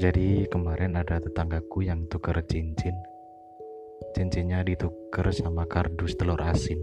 Jadi kemarin ada tetanggaku yang tuker cincin. Cincinnya dituker sama kardus telur asin.